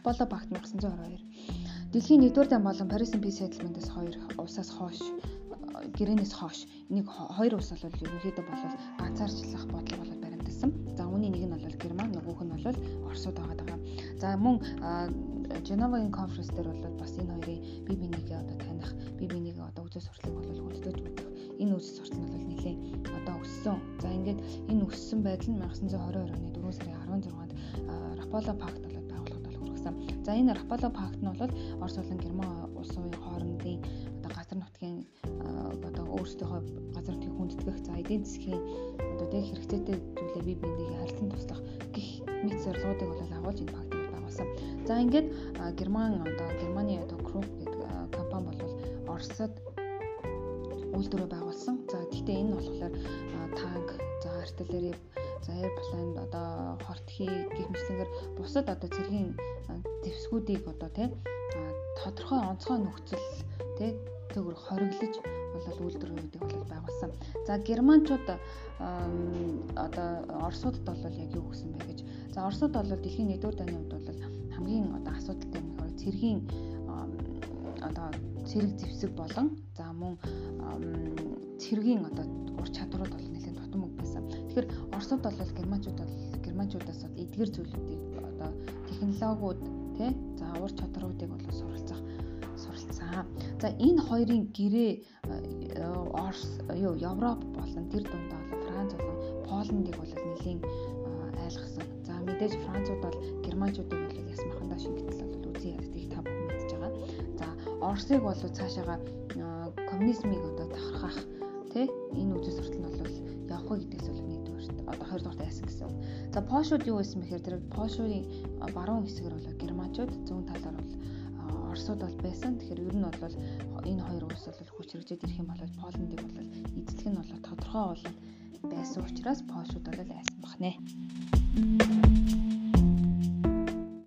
Рахвала пакт 1922. Дэлхийн 1-р дан болон Парисын Peace Settlement-ээс хоёр улсаас хойш гэрээнээс хойш энийг хоёр улс бол ерөнхийдөө бол ганцаарчлах бодлого бол баримтсан. За үүний нэг нь бол Герман, нөгөөх нь бол Оросууд байгаа. За мөн Женевагийн конференс дээр бол бас энэ хоёрын бие бинийгээ одоо таних, бие бинийгээ одоо үзэл сурталыг бол хөлдөөж бодох. Энэ үзэл суртал нь бол нэлээд одоо өссөн. За ингээд энэ өссөн байдал нь 1922 оны 4 сарын 16-нд Рапола пакт бол хүргэсэн. За энэ Рапола пакт нь бол Орос болон Герман улсын хоорондын одоо газар нутгийн одоо өөрсдийнхөө газар нутгийг хүндэтгэх за эдийн засгийн одоо тэг хэрэгцээтэй зүйлээ бие биенийгээ харилцан туслах гих мэт зорилгоодыг бол агуулж энэ пакт байгуулсан. За ингээд Герман одоо Германы одоо Krupp гэдэг компани бол Оросод үйлдвэрөө байгуулсан. За гэхдээ энэ нь болохоор танк, за артиллери, за airplane одоо хортхий гэх мэтлэнгээр бусад одоо цэргийн зэвсгүүдийг одоо тийм тодорхой онцгой нөхцөл тийм төгөр хориглож болол үйлдвэрүүдийг бол байгуулсан. За германчууд одоо орсуудад бол яг юу гэсэн бэ гэж. За орсууд бол дэлхийн 1-р дайны хувьд бол хамгийн одоо асуудалтай хэрэг цэргийн одоо цэрэг зэвсэг болон за мөн цэргийн одоо ур чадварууд бол нэлээд байсан. Тэгэхээр орсууд бол германчууд бол германчуудаас эдгэр зүйлүүдийг одоо технологиуд тий за ур чадруудыг бол суралцах суралцсан. За энэ хоёрын гэрээ э, Орос юу Европ болон тэр дундаа бол Франц болон Полондыг бол нэлийн э, айлгсан. За мэдээж Францууд бол германчуудыг бол ясмахандаа шингэтэл бол үзий ядтыг та бүхэн мэдж байгаа. За Оросыг бол цаашаага э, коммунизмыг одоо давхархах тий энэ үзэл суртал нь бол явах гэдгээс бол нэгдүгээр одоо хоёр дахь яасан гэсэн. За Польшууд юу байсан бэхээр тэр Польшийн баруун хэсгэр бол германчууд зүүн талаар бол Оросууд бол байсан. Тэгэхээр ер нь бол энэ хоёр улс бол хүч хэрэгжээд ирэх юм бол Полондыг бол эзлэх нь бол тодорхой бол байсан учраас Польшууд бол айсан бахнэ.